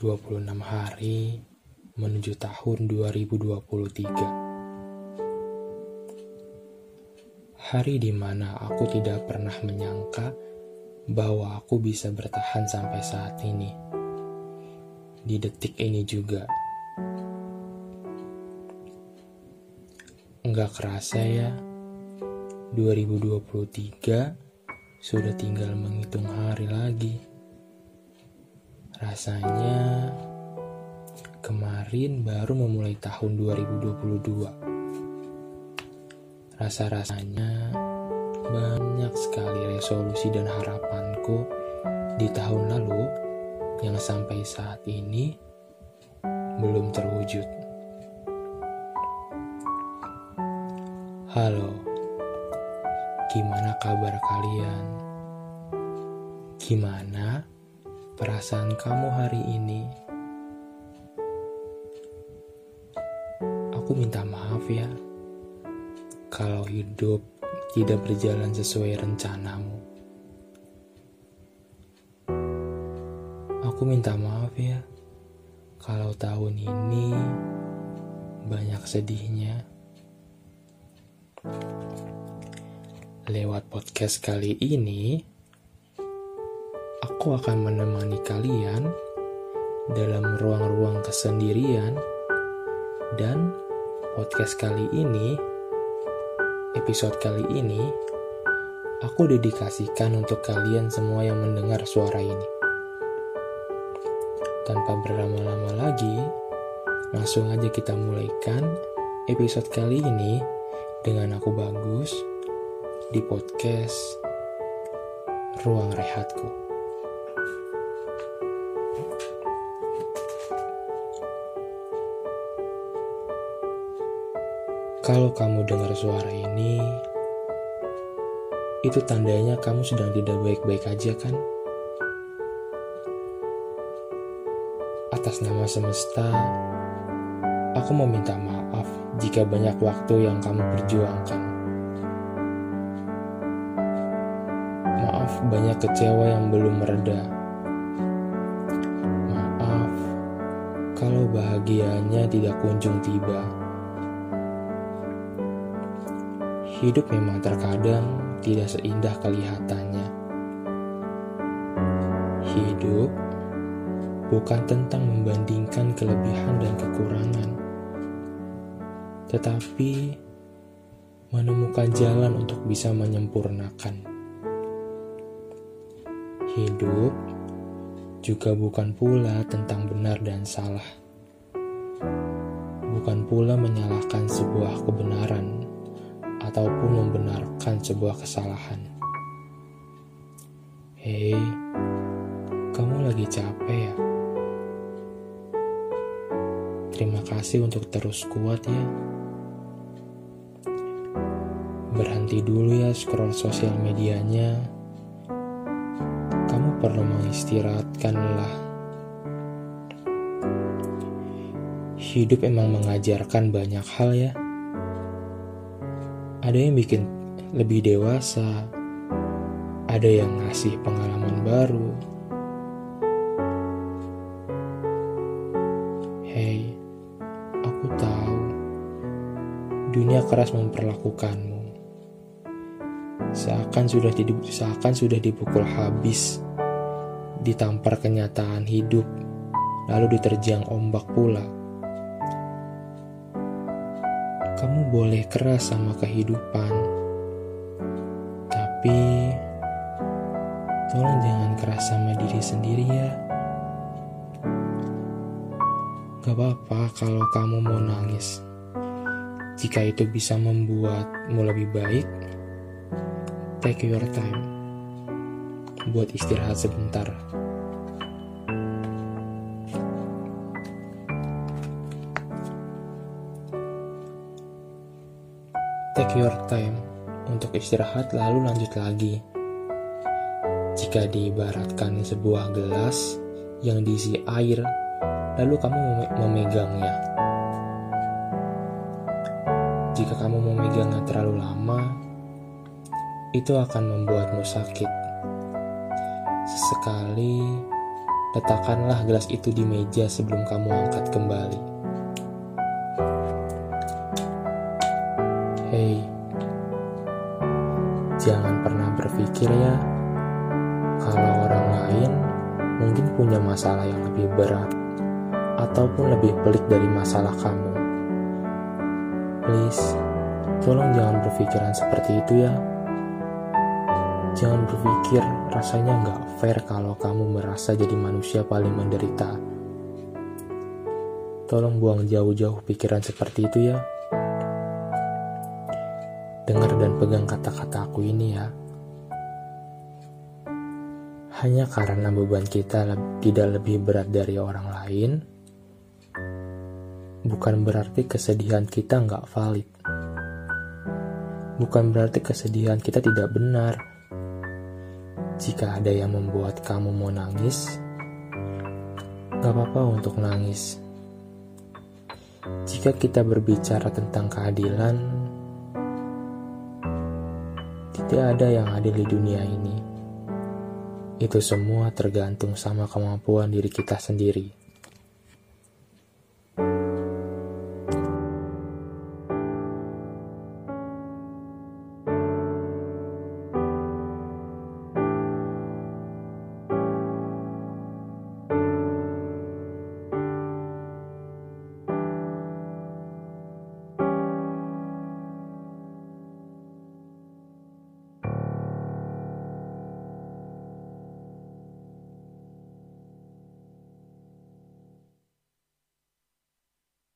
26 hari menuju tahun 2023. Hari di mana aku tidak pernah menyangka bahwa aku bisa bertahan sampai saat ini. Di detik ini juga. Enggak kerasa ya, 2023 sudah tinggal menghitung hari lagi. Rasanya kemarin baru memulai tahun 2022. Rasa-rasanya banyak sekali resolusi dan harapanku di tahun lalu yang sampai saat ini belum terwujud. Halo, gimana kabar kalian? Gimana? Perasaan kamu hari ini. Aku minta maaf ya, kalau hidup tidak berjalan sesuai rencanamu. Aku minta maaf ya, kalau tahun ini banyak sedihnya. Lewat podcast kali ini, aku akan menemani kalian dalam ruang-ruang kesendirian dan podcast kali ini, episode kali ini, aku dedikasikan untuk kalian semua yang mendengar suara ini. Tanpa berlama-lama lagi, langsung aja kita mulaikan episode kali ini dengan aku bagus di podcast Ruang Rehatku. Kalau kamu dengar suara ini, itu tandanya kamu sedang tidak baik-baik aja kan? Atas nama semesta, aku meminta maaf jika banyak waktu yang kamu perjuangkan. Maaf banyak kecewa yang belum mereda. Maaf kalau bahagianya tidak kunjung tiba. Hidup memang terkadang tidak seindah kelihatannya. Hidup bukan tentang membandingkan kelebihan dan kekurangan, tetapi menemukan jalan untuk bisa menyempurnakan. Hidup juga bukan pula tentang benar dan salah, bukan pula menyalahkan sebuah kebenaran ataupun membenarkan sebuah kesalahan. Hei, kamu lagi capek ya? Terima kasih untuk terus kuat ya. Berhenti dulu ya scroll sosial medianya. Kamu perlu mengistirahatkan lelah. Hidup emang mengajarkan banyak hal ya ada yang bikin lebih dewasa, ada yang ngasih pengalaman baru. Hei, aku tahu dunia keras memperlakukanmu. Seakan sudah di, seakan sudah dipukul habis, ditampar kenyataan hidup, lalu diterjang ombak pula kamu boleh keras sama kehidupan, tapi tolong jangan keras sama diri sendiri ya. Gak apa-apa kalau kamu mau nangis. Jika itu bisa membuatmu lebih baik, take your time. Buat istirahat sebentar. Take your time untuk istirahat lalu lanjut lagi. Jika diibaratkan sebuah gelas yang diisi air, lalu kamu memegangnya. Jika kamu memegangnya terlalu lama, itu akan membuatmu sakit. Sesekali letakkanlah gelas itu di meja sebelum kamu angkat kembali. Hei, jangan pernah berpikir ya, kalau orang lain mungkin punya masalah yang lebih berat ataupun lebih pelik dari masalah kamu. Please, tolong jangan berpikiran seperti itu ya. Jangan berpikir rasanya nggak fair kalau kamu merasa jadi manusia paling menderita. Tolong buang jauh-jauh pikiran seperti itu ya. Dan pegang kata-kata aku ini ya. Hanya karena beban kita tidak lebih berat dari orang lain, bukan berarti kesedihan kita nggak valid. Bukan berarti kesedihan kita tidak benar jika ada yang membuat kamu mau nangis, gak apa-apa untuk nangis. Jika kita berbicara tentang keadilan, tidak ada yang adil di dunia ini. Itu semua tergantung sama kemampuan diri kita sendiri.